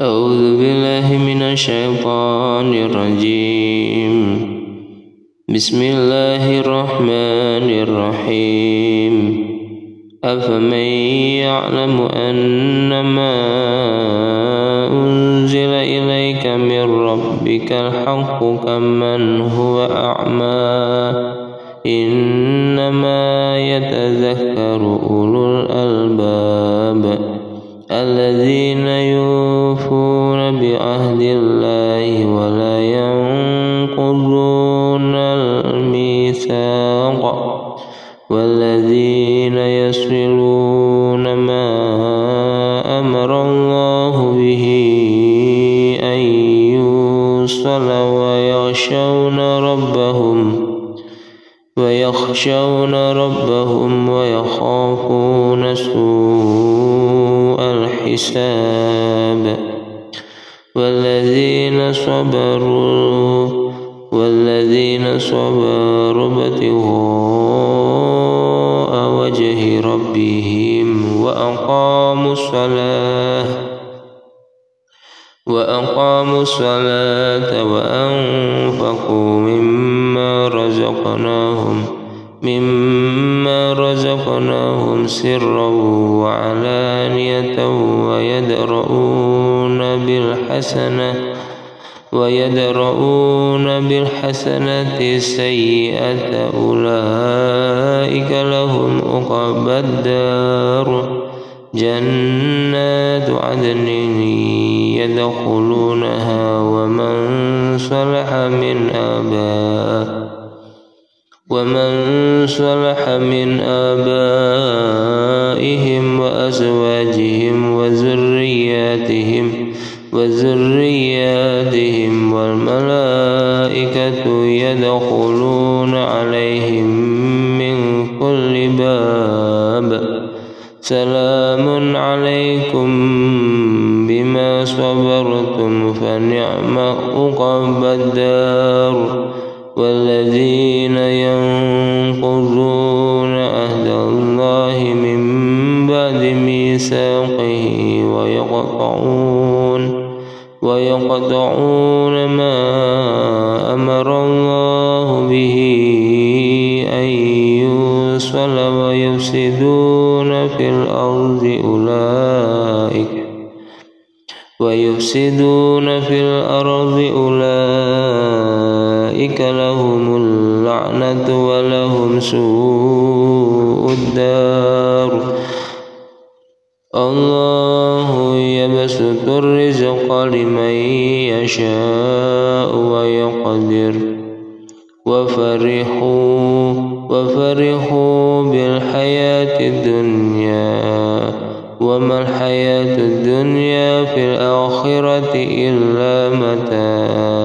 أعوذ بالله من الشيطان الرجيم. بسم الله الرحمن الرحيم. أفمن يعلم أنما أنزل إليك من ربك الحق كمن هو أعمى؟ إنما يتذكر أولو الألباب الذين يوفون بعهد الله ولا ينقضون الميثاق والذين يصلون ما أمر الله به أن يوصل ويخشون ربهم ويخشون ربهم ويخافون سوء الحساب والذين صبروا والذين صبروا ابتغاء وجه ربهم وأقاموا الصلاة وأقاموا الصلاة وأنفقوا مما رزقناهم مما رزقناهم سرا وعلانية ويدرؤون بالحسنة ويدرؤون بالحسنة السيئة أولئك لهم عقبى الدار. جنات عدن يدخلونها ومن صلح من آبائهم ومن صلح من آبائهم وأزواجهم وذرياتهم وذرياتهم والملائكة يدخلون عليهم من كل باب. سلام عليكم بما صبرتم فنعم عقبى الدار. والذين ينقضون عهد الله من بعد ميثاقه ويقطعون ويقطعون ما أمر الله به أن يوصل ويفسدون في الأرض أولئك ويفسدون في الأرض أولئك لهم اللعنة ولهم سوء الدار. الله الرزق لمن يشاء ويقدر. وفرحوا وفرحوا بالحياة الدنيا. وما الحياة الدنيا في الآخرة إلا متاع.